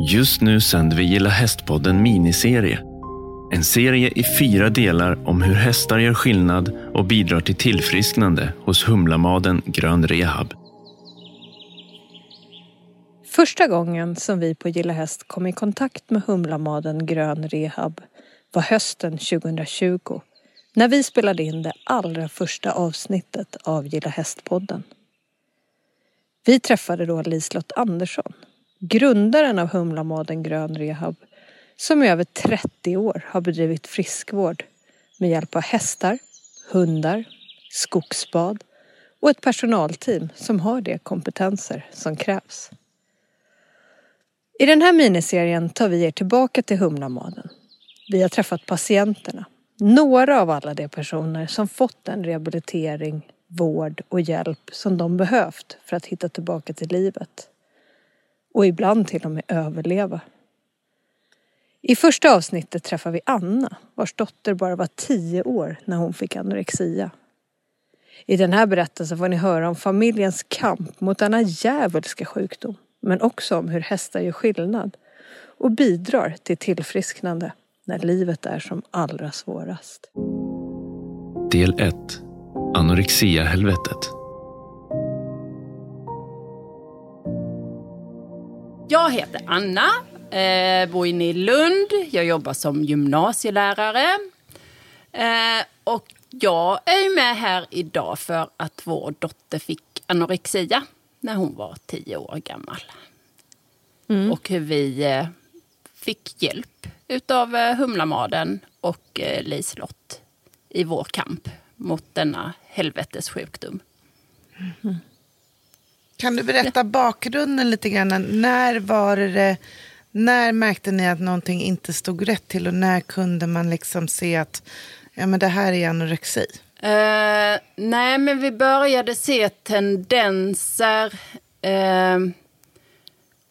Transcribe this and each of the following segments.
Just nu sänder vi Gilla Hästpodden miniserie. En serie i fyra delar om hur hästar gör skillnad och bidrar till tillfrisknande hos Humlamaden Grön Rehab. Första gången som vi på Gilla Häst kom i kontakt med Humlamaden Grön Rehab var hösten 2020 när vi spelade in det allra första avsnittet av Gilla Hästpodden. Vi träffade då Liselott Andersson, grundaren av Humlamaden Grön Rehab som i över 30 år har bedrivit friskvård med hjälp av hästar, hundar, skogsbad och ett personalteam som har de kompetenser som krävs. I den här miniserien tar vi er tillbaka till Humlamaden. Vi har träffat patienterna, några av alla de personer som fått den rehabilitering, vård och hjälp som de behövt för att hitta tillbaka till livet. Och ibland till och med överleva. I första avsnittet träffar vi Anna, vars dotter bara var tio år när hon fick anorexia. I den här berättelsen får ni höra om familjens kamp mot denna djävulska sjukdom, men också om hur hästar gör skillnad och bidrar till tillfrisknande när livet är som allra svårast. Del 1. Anorexia-helvetet. Jag heter Anna, eh, bor inne i Lund. Jag jobbar som gymnasielärare. Eh, och jag är med här idag för att vår dotter fick anorexia när hon var tio år gammal. Mm. Och hur vi eh, fick hjälp utav eh, Humlamaden och eh, Liselott i vår kamp mot denna helvetessjukdom. Kan du berätta bakgrunden lite grann? När var det, när märkte ni att någonting inte stod rätt till och när kunde man liksom se att ja, men det här är anorexi? Eh, nej, men vi började se tendenser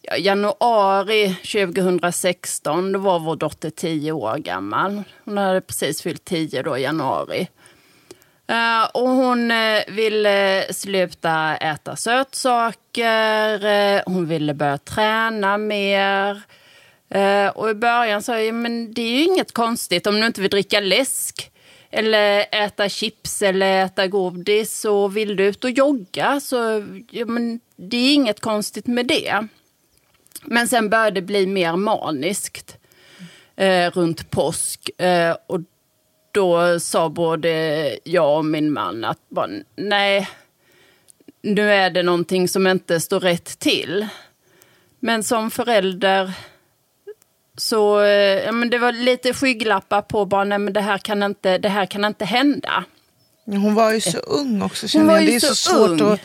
ja, januari 2016. Då var vår dotter tio år gammal. Hon hade precis fyllt tio då i januari. Uh, och hon eh, uh, ville eh, sluta äta sötsaker. uh, hon ville börja träna mer. Och i början sa jag, men det är ju inget konstigt om du inte vill dricka läsk eller äta chips eller äta godis och vill du ut och jogga så ja, men det är inget konstigt med det. Men sen började det bli mer maniskt runt påsk och då sa både jag och min man att bara, nej, nu är det någonting som inte står rätt till. Men som förälder så eh, ja, men det var lite skygglappar på bara, nej men det här kan inte, det här kan inte hända. Hon var ju så ung också känner jag. Det är så, så svårt ung. att...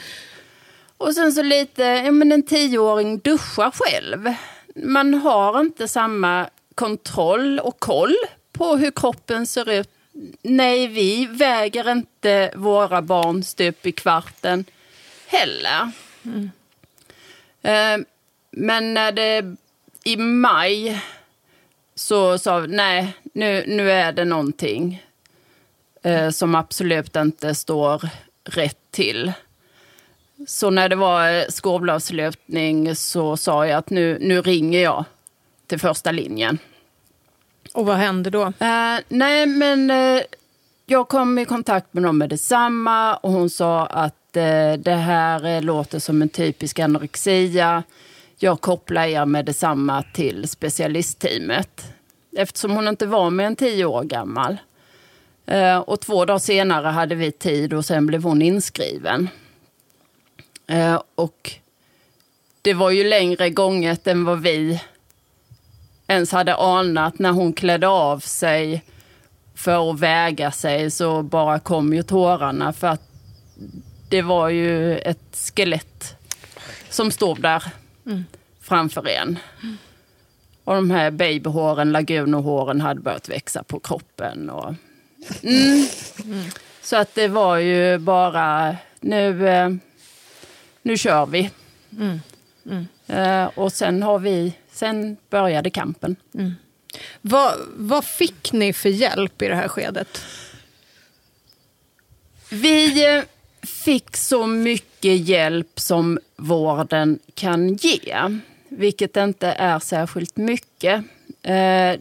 Och sen så lite, ja men en tioåring duschar själv. Man har inte samma kontroll och koll på hur kroppen ser ut. Nej, vi väger inte våra barn stup i kvarten heller. Eh, Men när det i maj så sa vi, nej, nu, nu är det någonting eh, som absolut inte står rätt till. Så när det var eh, skolavslutning så sa jag att nu, nu ringer jag till första linjen. Och vad hände då? Uh, nej, men uh, jag kom i kontakt med dem med detsamma och hon sa att uh, det här låter som en typisk anorexia. Jag kopplar er med detsamma till specialistteamet. Eftersom hon inte var mer än tio år gammal. Och två dagar senare hade vi tid och sen blev hon inskriven. Och det var ju längre gånget än vad vi ens hade anat när hon klädde av sig för att väga sig så bara kom ju tårarna för att det var ju ett skelett som stod där framför en. Och de här babyhåren, lagunohåren hade börjat växa på kroppen. Och, mm. Så att det var ju bara, nu, eh, nu kör vi. Eh, och sen har vi, sen började kampen. Vad, vad fick ni för hjälp i det här skedet? Vi eh, fick så mycket hjälp som vården kan ge. vilket inte är särskilt mycket. Eh,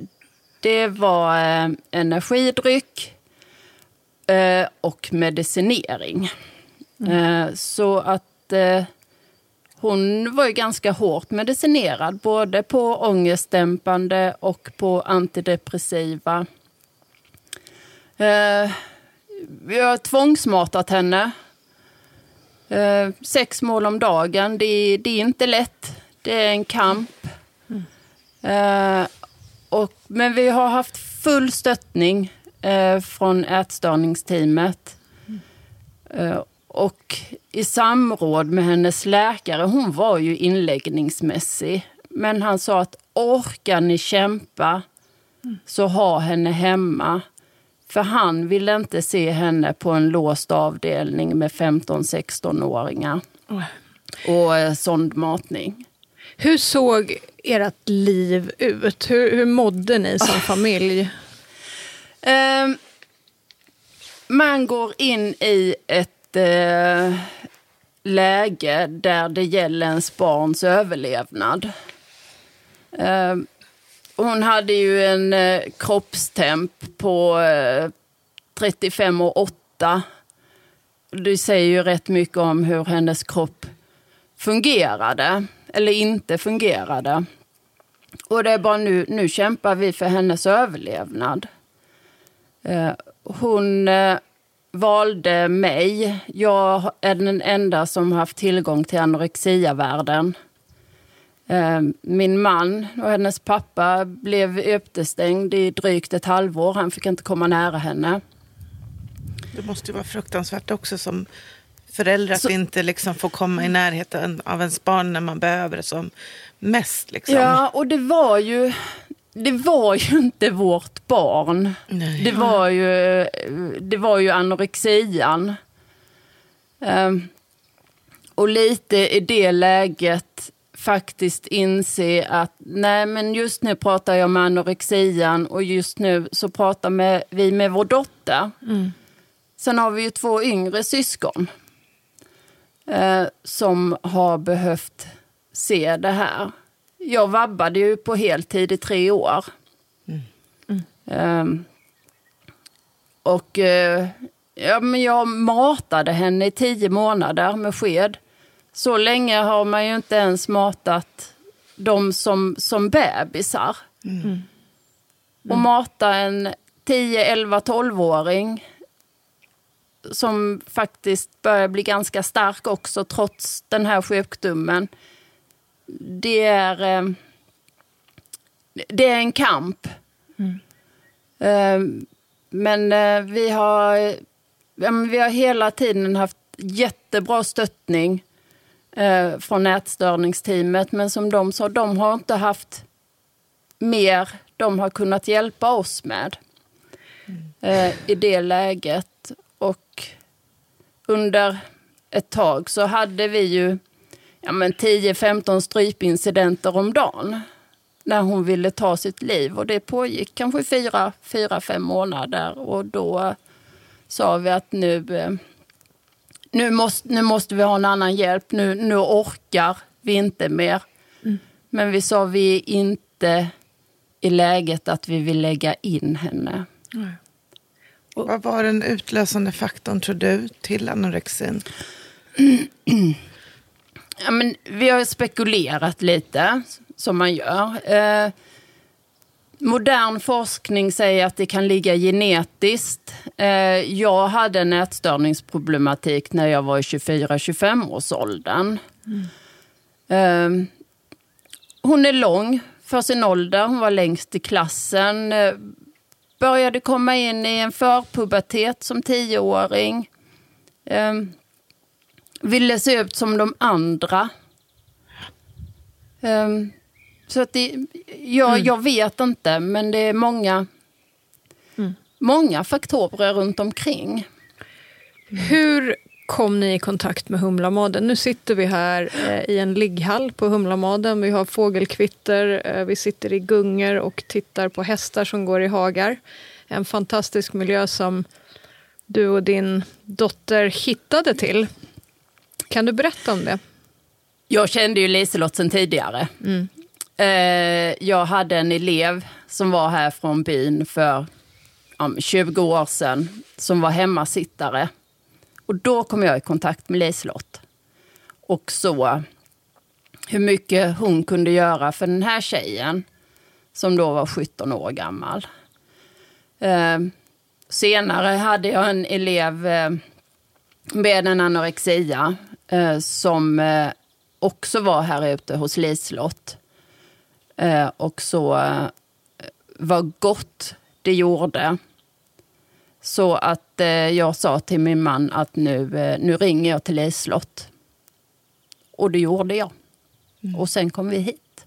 det var eh, energidryck och medicinering. Eh, så att hon var ju ganska hårt medicinerad, både på ångestdämpande och på antidepressiva. Eh, vi har tvångsmatat henne. Eh, sex mål om dagen, det, det, är inte lätt. Det är en kamp. Eh, och, men vi har haft full stöttning eh, från ätstörningsteamet. Och i samråd med hennes läkare, hon var ju inläggningsmässig. Men han sa att orkar ni kämpa så ha henne hemma. För han ville inte se henne på en låst avdelning med 15-16-åringar och eh, sondmatning. Hur såg ert liv ut? Hur, hur mådde ni som familj? Ehm, man går in i ett eh, läge där det gäller ens barns överlevnad. Eh, hon hade ju en eh, kroppstemp på eh, 35 och 8. Det säger ju rätt mycket om hur hennes kropp fungerade eller inte fungerade. Och det är bara nu, nu kämpar vi för hennes överlevnad. Eh, hon eh, valde mig. Jag är den enda som haft tillgång till anorexia-världen. Eh, min man och hennes pappa blev utestängd i drygt ett halvår. Han fick inte komma nära henne. Det måste ju vara fruktansvärt också som förälder att Så- inte liksom få komma i närheten av ens barn när man behöver det som mest. Liksom. Ja, och det var ju, det var ju inte vårt barn. Nej. Det var ju, det var ju anorexian. Ehm, och lite i det läget faktiskt inse att nej men just nu pratar jag om anorexian och just nu så pratar med, vi med vår dotter. Sen har vi ju två yngre syskon eh, som har behövt se det här. Jag vabbade ju på heltid i tre år. Ehm, och eh, ja, men jag matade henne i tio månader med sked. Så länge har man ju inte ens matat dem som, som bebisar. Och mata en 10, 11, 12-åring som faktiskt börjar bli ganska stark också trots den här sjukdomen. Det är, eh, det är en kamp. Eh, men eh, vi har, vi har hela tiden haft jättebra stöttning från ätstörningsteamet. Men som de sa, de har inte haft mer de har kunnat hjälpa oss med eh, i det läget. Och under ett tag så hade vi ju ja, men 10-15 strypincidenter om dagen när hon ville ta sitt liv. Och det pågick kanske fyra, fyra fem månader och då sa vi att nu, eh, nu, måste, nu måste vi ha en annan hjälp. Nu, nu orkar vi inte mer. Men vi sa vi är inte i läget att vi vill lägga in henne. Vad var den utlösande faktorn, tror du, till anorexin? Ja, men vi har spekulerat lite, som man gör. Eh, modern forskning säger att det kan ligga genetiskt. Eh, jag hade en ätstörningsproblematik när jag var i 24-25 års åldern. Eh, hon är lång för sin ålder, hon var längst i klassen. Eh, började komma in i en förpubertet som tioåring. Eh, ville se ut som de andra. Ehm, så att det, jag, jag vet inte, men det är många, många faktorer runt omkring. Hur kom ni i kontakt med Humlamaden? Nu sitter vi här eh, i en ligghall på Humlamaden. Vi har fågelkvitter, eh, vi sitter i gungor och tittar på hästar som går i hagar. En fantastisk miljö som du och din dotter hittade till. Kan du berätta om det? Jag kände ju Liselott sen tidigare. Eh, jag hade en elev som var här från byn för ja, 20 år sedan som var hemmasittare. Och då kom jag i kontakt med Liselott. Och så hur mycket hon kunde göra för den här tjejen som då var 17 år gammal. Eh, senare hade jag en elev eh, med en anorexia eh, som eh, också var här ute hos Liselott. Eh, och så eh, vad gott det gjorde. Så att eh, jag sa till min man att nu, eh, nu ringer jag till Liselott. Och det gjorde jag. Och sen kom vi hit.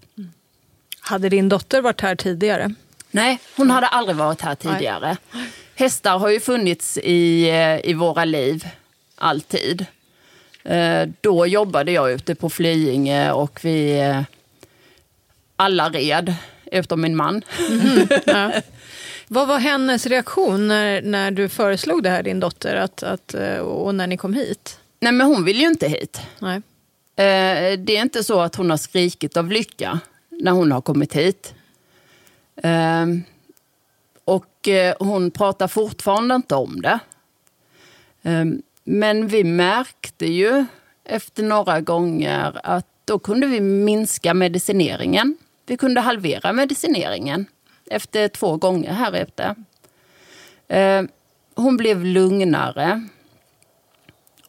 Hade din dotter varit här tidigare? Nej, hon hade aldrig varit här tidigare. Hästar har ju funnits i, i våra liv, alltid. Eh, Då jobbade jag ute på Flyinge och vi eh, alla red, utom min man. Ja. Vad var hennes reaktion när, när du föreslog det här, din dotter, att, att, eh, och när ni kom hit? Nej, men hon vill ju inte hit. Nej. Det är inte så att hon har skrikit av lycka när hon har kommit hit. Eh, Och hon pratar fortfarande inte om det. Men vi märkte ju efter några gånger att då kunde vi minska medicineringen. Vi kunde halvera medicineringen efter två gånger här ute. Eh, hon blev lugnare.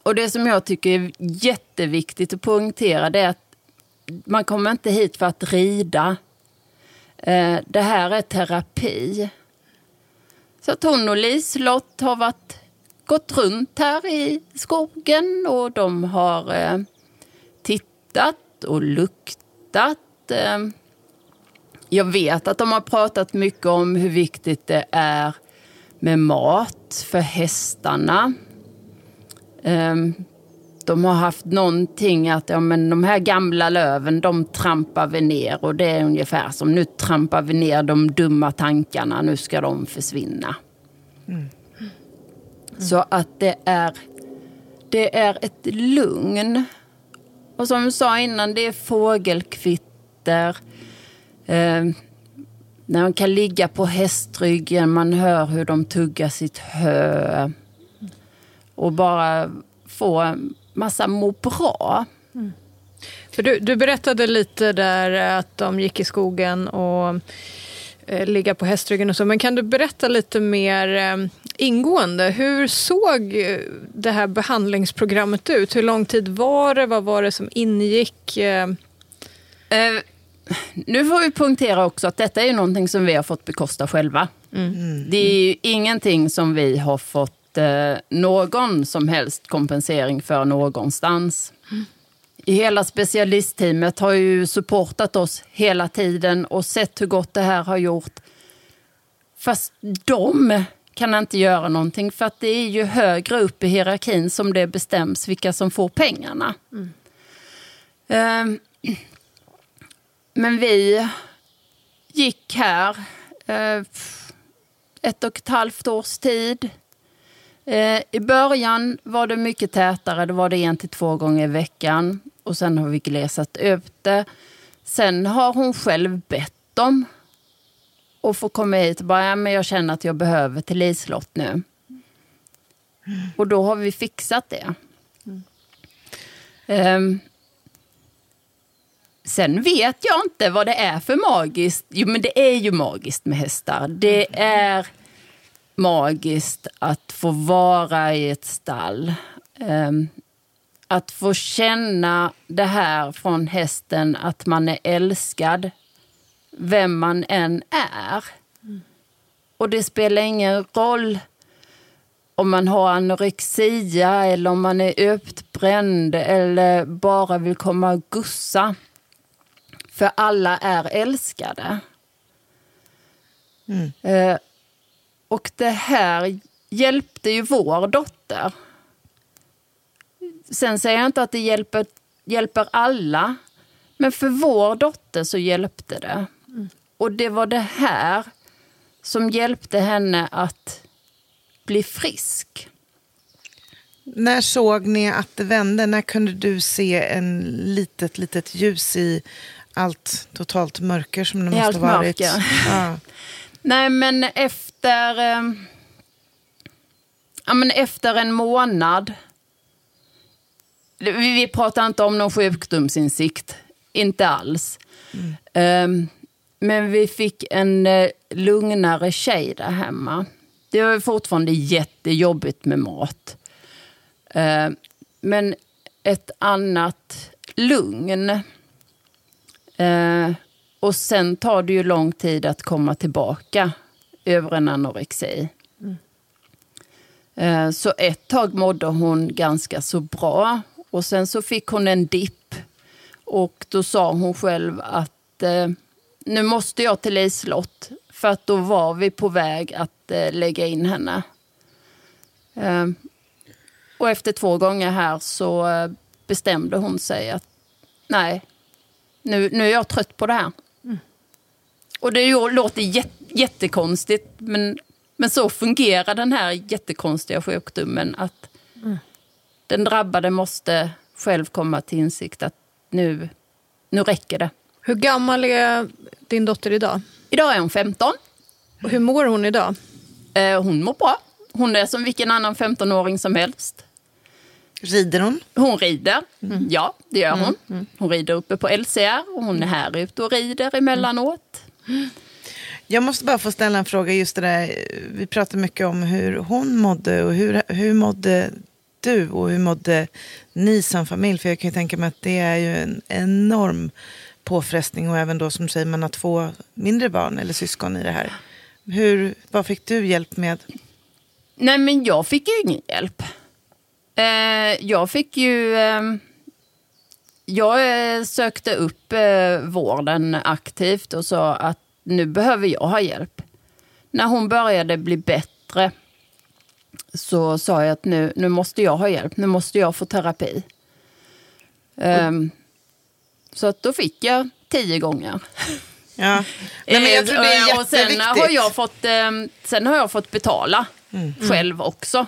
Och det som jag tycker är jätteviktigt att poängtera det är att man kommer inte hit för att rida. Eh, det här är terapi. Så att hon och Liselott har varit, gått runt här i skogen och de har eh, tittat och luktat. Eh. Jag vet att de har pratat mycket om hur viktigt det är med mat för hästarna. Ehm, de har haft någonting att ja, men de här gamla löven, de trampar vi ner. Och det är ungefär som nu trampar vi ner de dumma tankarna, nu ska de försvinna. Mm. Så att det är, det är ett lugn. Och som du sa innan, det är fågelkvitter. Eh, när man kan ligga på hästryggen, man hör hur de tuggar sitt hö. Och bara få en massa må bra. Mm. För du, du berättade lite där att de gick i skogen och ligga på hästryggen och så. Men kan du berätta lite mer eh, ingående? Hur såg eh, det här behandlingsprogrammet ut? Hur lång tid var det? Vad var det som ingick? Eh, Eh, nu får vi punktera också att detta är ju någonting som vi har fått bekosta själva. Det är ju ingenting som vi har fått eh, någon som helst kompensering för någonstans. I hela specialistteamet har ju supportat oss hela tiden och sett hur gott det här har gjort. Fast de kan inte göra någonting för att det är ju högre upp i hierarkin som det bestäms vilka som får pengarna. Ehm, men vi gick här eh, ett och ett halvt års tid. Eh, I början var det mycket tätare, då var det en till två gånger i veckan. Och sen har vi glesat upp det. Sen har hon själv bett dem att få komma hit och bara, ja, men jag känner att jag behöver till Liselott nu. Och då har vi fixat det. Ehm, Sen vet jag inte vad det är för magiskt. Jo, men det är ju magiskt med hästar. Det är magiskt att få vara i ett stall. Att få känna det här från hästen, att man är älskad, vem man än är. Och det spelar ingen roll om man har anorexia eller om man är utbränd eller bara vill komma och gussa. För alla är älskade. Eh, och det här hjälpte ju vår dotter. Sen säger jag inte att det hjälper, hjälper alla. Men för vår dotter så hjälpte det. Och det var det här som hjälpte henne att bli frisk. När såg ni att det vände? När kunde du se en litet, litet ljus i allt totalt mörker som det I måste allt ha varit? mörker. Ja. Nej, men efter... Eh, ja, men efter en månad... Vi, pratar inte om någon sjukdomsinsikt. Inte alls. Eh, men vi fick en eh, lugnare tjej där hemma. Det var fortfarande jättejobbigt med mat. Eh, men ett annat lugn. Eh, och sen tar det ju lång tid att komma tillbaka över en anorexi. Eh, så ett tag mådde hon ganska så bra. Och sen så fick hon en dipp. Och då sa hon själv att eh, nu måste jag till Liselott. För att då var vi på väg att eh, lägga in henne. Eh, och efter två gånger här så eh, bestämde hon sig att nej, nu, nu är jag trött på det här. Och det låter jät, jättekonstigt, men, men så fungerar den här jättekonstiga sjukdomen. Att Den drabbade måste själv komma till insikt att nu, nu räcker det. Hur gammal är din dotter idag? Idag är hon 15. Och hur mår hon idag? Eh, hon mår bra. Hon är som vilken annan 15-åring som helst. Rider hon? Hon rider, ja det gör hon. Hon rider uppe på LCR och hon är här ute och rider emellanåt. Jag måste bara få ställa en fråga. Just det där, vi pratar mycket om hur hon mådde och hur, hur mådde du och hur mådde ni som familj? För jag kan ju tänka mig att det är ju en enorm påfrestning och även då som du säger man har två mindre barn eller syskon i det här. Hur, vad fick du hjälp med? Nej men jag fick ju ingen hjälp. Eh, jag fick ju... Eh, jag eh, sökte upp eh, vården aktivt och sa att nu behöver jag ha hjälp. När hon började bli bättre så sa jag att nu, nu måste jag ha hjälp, nu måste jag få terapi. Ehm, så att då fick jag tio gånger. Ja. Nej, men jag tror det är och sen har jag fått, eh, sen har jag fått betala själv också.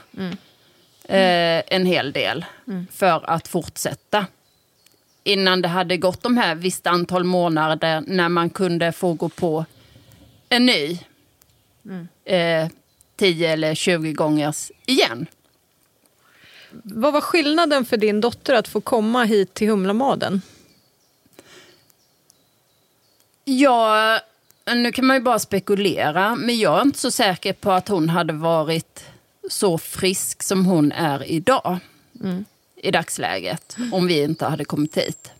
Eh, en hel del för att fortsätta. Innan det hade gått de här visst antal månader när man kunde få gå på en ny. Eh, 10 eller 20 gånger igen. Vad var skillnaden för din dotter att få komma hit till Humlamaden? Ja, nu kan man ju bara spekulera, men jag är inte så säker på att hon hade varit så frisk som hon är idag. I dagsläget, om vi inte hade kommit hit.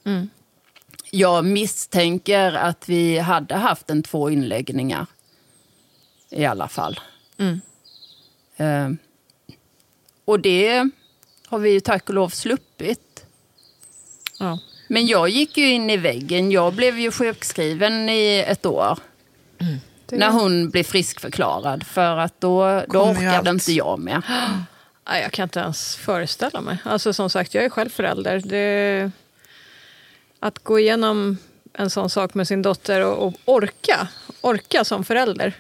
Jag misstänker att vi hade haft en två inläggningar. I alla fall. Eh, och det har vi ju tack och lov sluppit. Ja. Men jag gick ju in i väggen. Jag blev ju sjukskriven i ett år. När hon blev friskförklarad. För att då, då allt. orkade inte jag med. Nej, jag kan inte ens föreställa mig. Alltså som sagt, jag är själv förälder. Det... Att gå igenom en sån sak med sin dotter och, och orka, orka som förälder.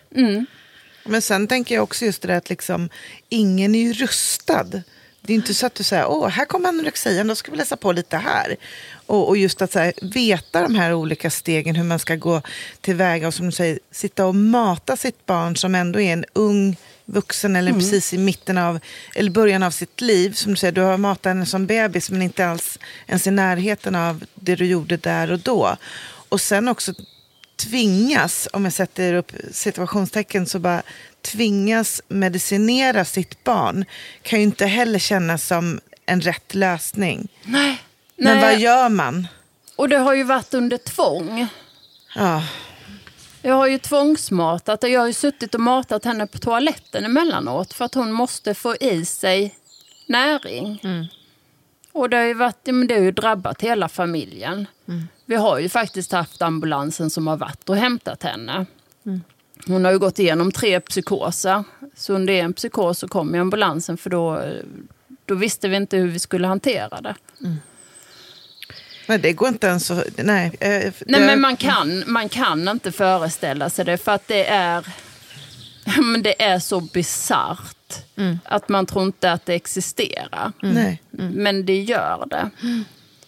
Men sen tänker jag också just det där att liksom, ingen är ju rustad. Det är inte så att du säger, åh, här kommer anorexian, då ska vi läsa på lite här. Och, och just att så här, veta de här olika stegen, hur man ska gå tillväga och som du säger, sitta och mata sitt barn som ändå är en ung vuxen eller precis i mitten av, eller början av sitt liv. Som du säger, du har matat henne som bebis men inte alls ens i närheten av det du gjorde där och då. Och sen också tvingas, om jag sätter upp situationstecken, så bara tvingas medicinera sitt barn kan ju inte heller kännas som en rätt lösning. Nej. Men Nej. vad gör man? Och det har ju varit under tvång. Ja, Jag har ju tvångsmatat jag har ju suttit och matat henne på toaletten emellanåt för att hon måste få i sig näring. Och det har ju, varit, men det har ju drabbat hela familjen. Vi har ju faktiskt haft ambulansen som har varit och hämtat henne. Hon har ju gått igenom tre psykoser. Så under en psykos så kom ju ambulansen för då, då visste vi inte hur vi skulle hantera det. men det går inte ens att... Nej, eh, Nej, det- men man kan, man kan inte föreställa sig det för att det är, men det är så bisarrt Att man tror inte att det existerar. Nej. Men det gör det.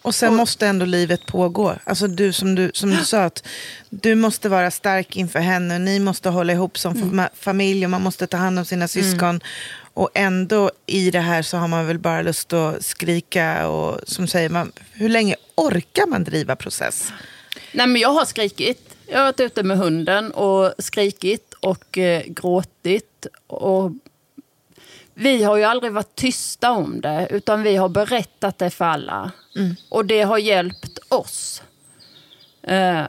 Och sen måste ändå livet pågå. Alltså du som, du som du sa, att du måste vara stark inför henne. Ni måste hålla ihop som fam- familj och man måste ta hand om sina syskon. Och ändå i det här så har man väl bara lust att skrika. Och som säger man, hur länge orkar man driva process? Nej, men jag har skrikit. Jag har varit ute med hunden och skrikit och eh, gråtit. Och vi har ju aldrig varit tysta om det, utan vi har berättat det för alla. Och det har hjälpt oss. Eh,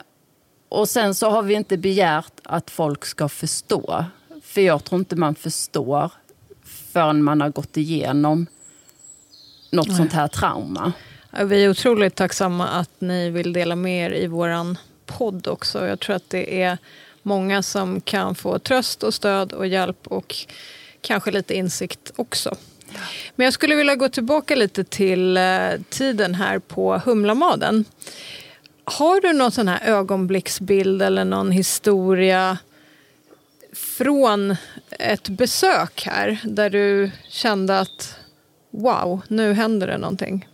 och sen så har vi inte begärt att folk ska förstå. För jag tror inte man förstår förrän man har gått igenom något sånt här trauma. Vi är otroligt tacksamma att ni vill dela med er i våran podd också. Jag tror att det är många som kan få tröst och stöd och hjälp och kanske lite insikt också. Men jag skulle vilja gå tillbaka lite till eh, tiden här på Humlamaden. Har du någon sån här ögonblicksbild eller någon historia från ett besök här där du kände att wow, nu händer det någonting?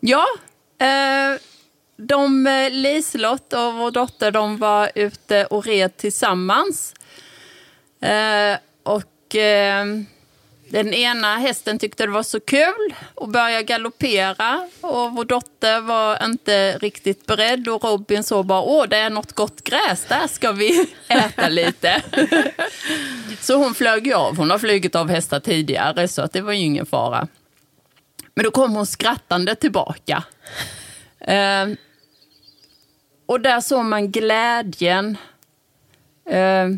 Ja, eh, de, eh, Liselott och vår dotter de var ute och red tillsammans. Eh, och eh, den ena hästen tyckte det var så kul och började galoppera och vår dotter var inte riktigt beredd och Robin såg bara åh det är något gott gräs, där ska vi äta lite. så hon flög ju av, hon har flugit av hästar tidigare så att det var ju ingen fara. Men då kom hon skrattande tillbaka. Eh, och där såg man glädjen. Eh,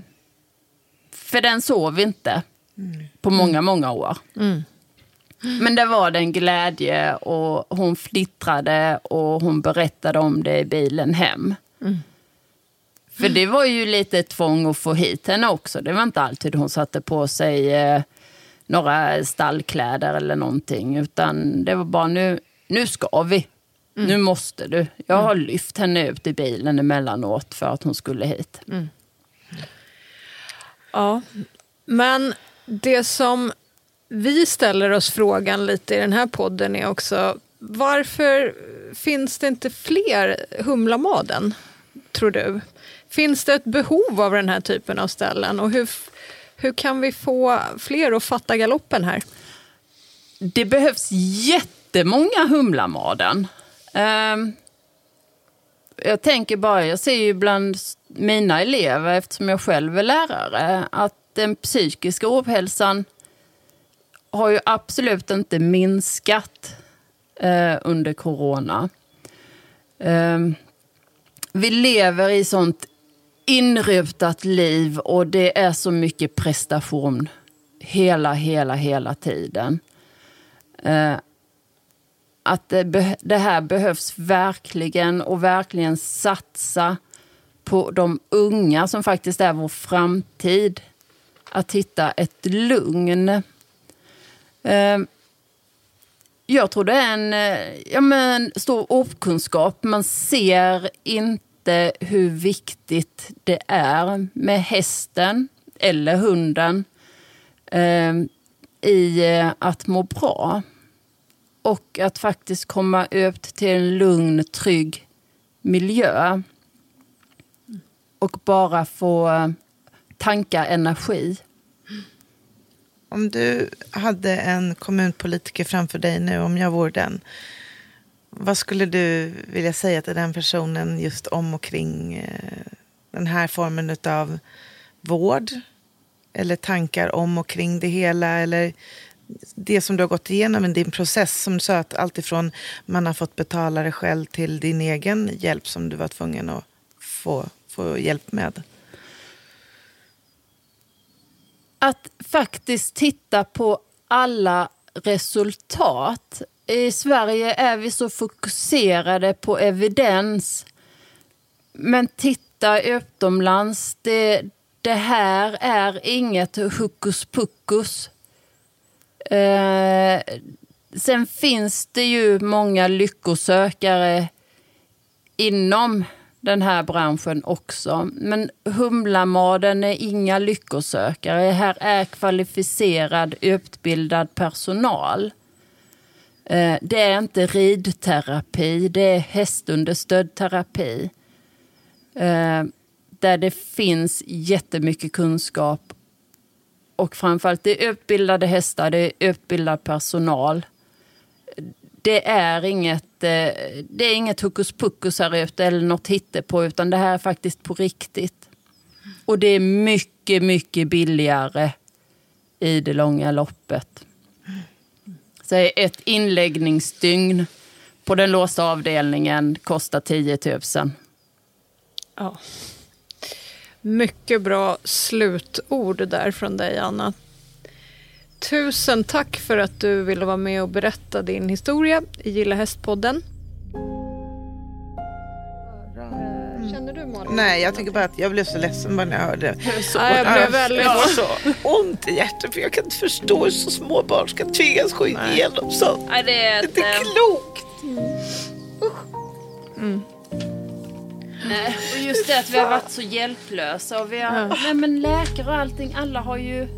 för den vi inte på många, många år. Men det var den glädje och hon flittrade och hon berättade om det i bilen hem. För det var ju lite tvång att få hit henne också. Det var inte alltid hon satte på sig eh, några stallkläder eller någonting. Utan det var bara nu, nu ska vi. Nu måste du. Jag har lyft henne ut i bilen emellanåt för att hon skulle hit. Ja, men det som vi ställer oss frågan lite i den här podden är också varför finns det inte fler Humlamaden, tror du? Finns det ett behov av den här typen av ställen och hur, hur kan vi få fler att fatta galoppen här? Det behövs jättemånga Humlamaden. Ehm, jag tänker bara, jag ser ju bland mina elever, eftersom jag själv är lärare, att den psykiska ohälsan har ju absolut inte minskat eh, under corona. Eh, vi lever i sånt inrutat liv och det är så mycket prestation hela, hela, hela tiden. Eh, att det, be- det här behövs verkligen och verkligen satsa på de unga som faktiskt är vår framtid. Att hitta ett lugn. Eh, jag tror det är en eh, ja, men, stor okunskap. Man ser inte hur viktigt det är med hästen eller hunden eh, i eh, att må bra. Och att faktiskt komma ut till en lugn, trygg miljö. Och bara få tanka energi. Om du hade en kommunpolitiker framför dig nu, om jag vore den. Vad skulle du vilja säga till den personen just om och kring eh, den här formen av vård? Eller tankar om och kring det hela? Eller det som du har gått igenom i din process, som du sa, att alltifrån man har fått betala det själv till din egen hjälp som du var tvungen att få, få hjälp med. att faktiskt titta på alla resultat. I Sverige är vi så fokuserade på evidens. Men titta utomlands, det, det här är inget hokus pokus. Eh, sen finns det ju många lyckosökare inom den här branschen också. Men Humlamaden är inga lyckosökare. Här är kvalificerad, utbildad personal. Eh, det är inte ridterapi, det är hästunderstödd terapi. Eh, där det finns jättemycket kunskap. Och framförallt det är utbildade hästar, det är utbildad personal. Det är inget, eh, det är inget hokus pokus här ute eller något hittepå utan det här är faktiskt på riktigt. Och det är mycket, mycket billigare i det långa loppet. Så ett inläggningsdygn på den låsta avdelningen kostar 10 000. Ja. Mycket bra slutord där från dig, Anna. Tusen tack för att du ville vara med och berätta din historia i Gilla Hästpodden. Eh, Känner du Malin? Nej, jag tycker bara att jag blev så ledsen bara när jag hörde det. Så, ja, jag blev väldigt... Jag så ont i hjärtat för jag kan inte förstå hur så små barn ska tvingas gå igenom sånt. Nej, det är Det är inte ett, klokt. Nej, och just det att vi har varit så hjälplösa och vi har, nej men läkare och allting, alla har ju,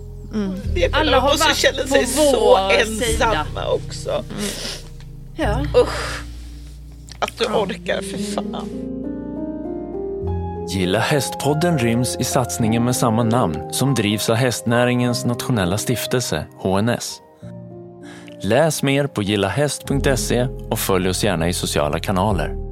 Det är Alla har varit känna på sig så vår ensamma också. ja. Att du orkar, för fan. Gilla hästpodden ryms i satsningen med samma namn som drivs av hästnäringens nationella stiftelse, HNS. Läs mer på gillahäst.se och följ oss gärna i sociala kanaler.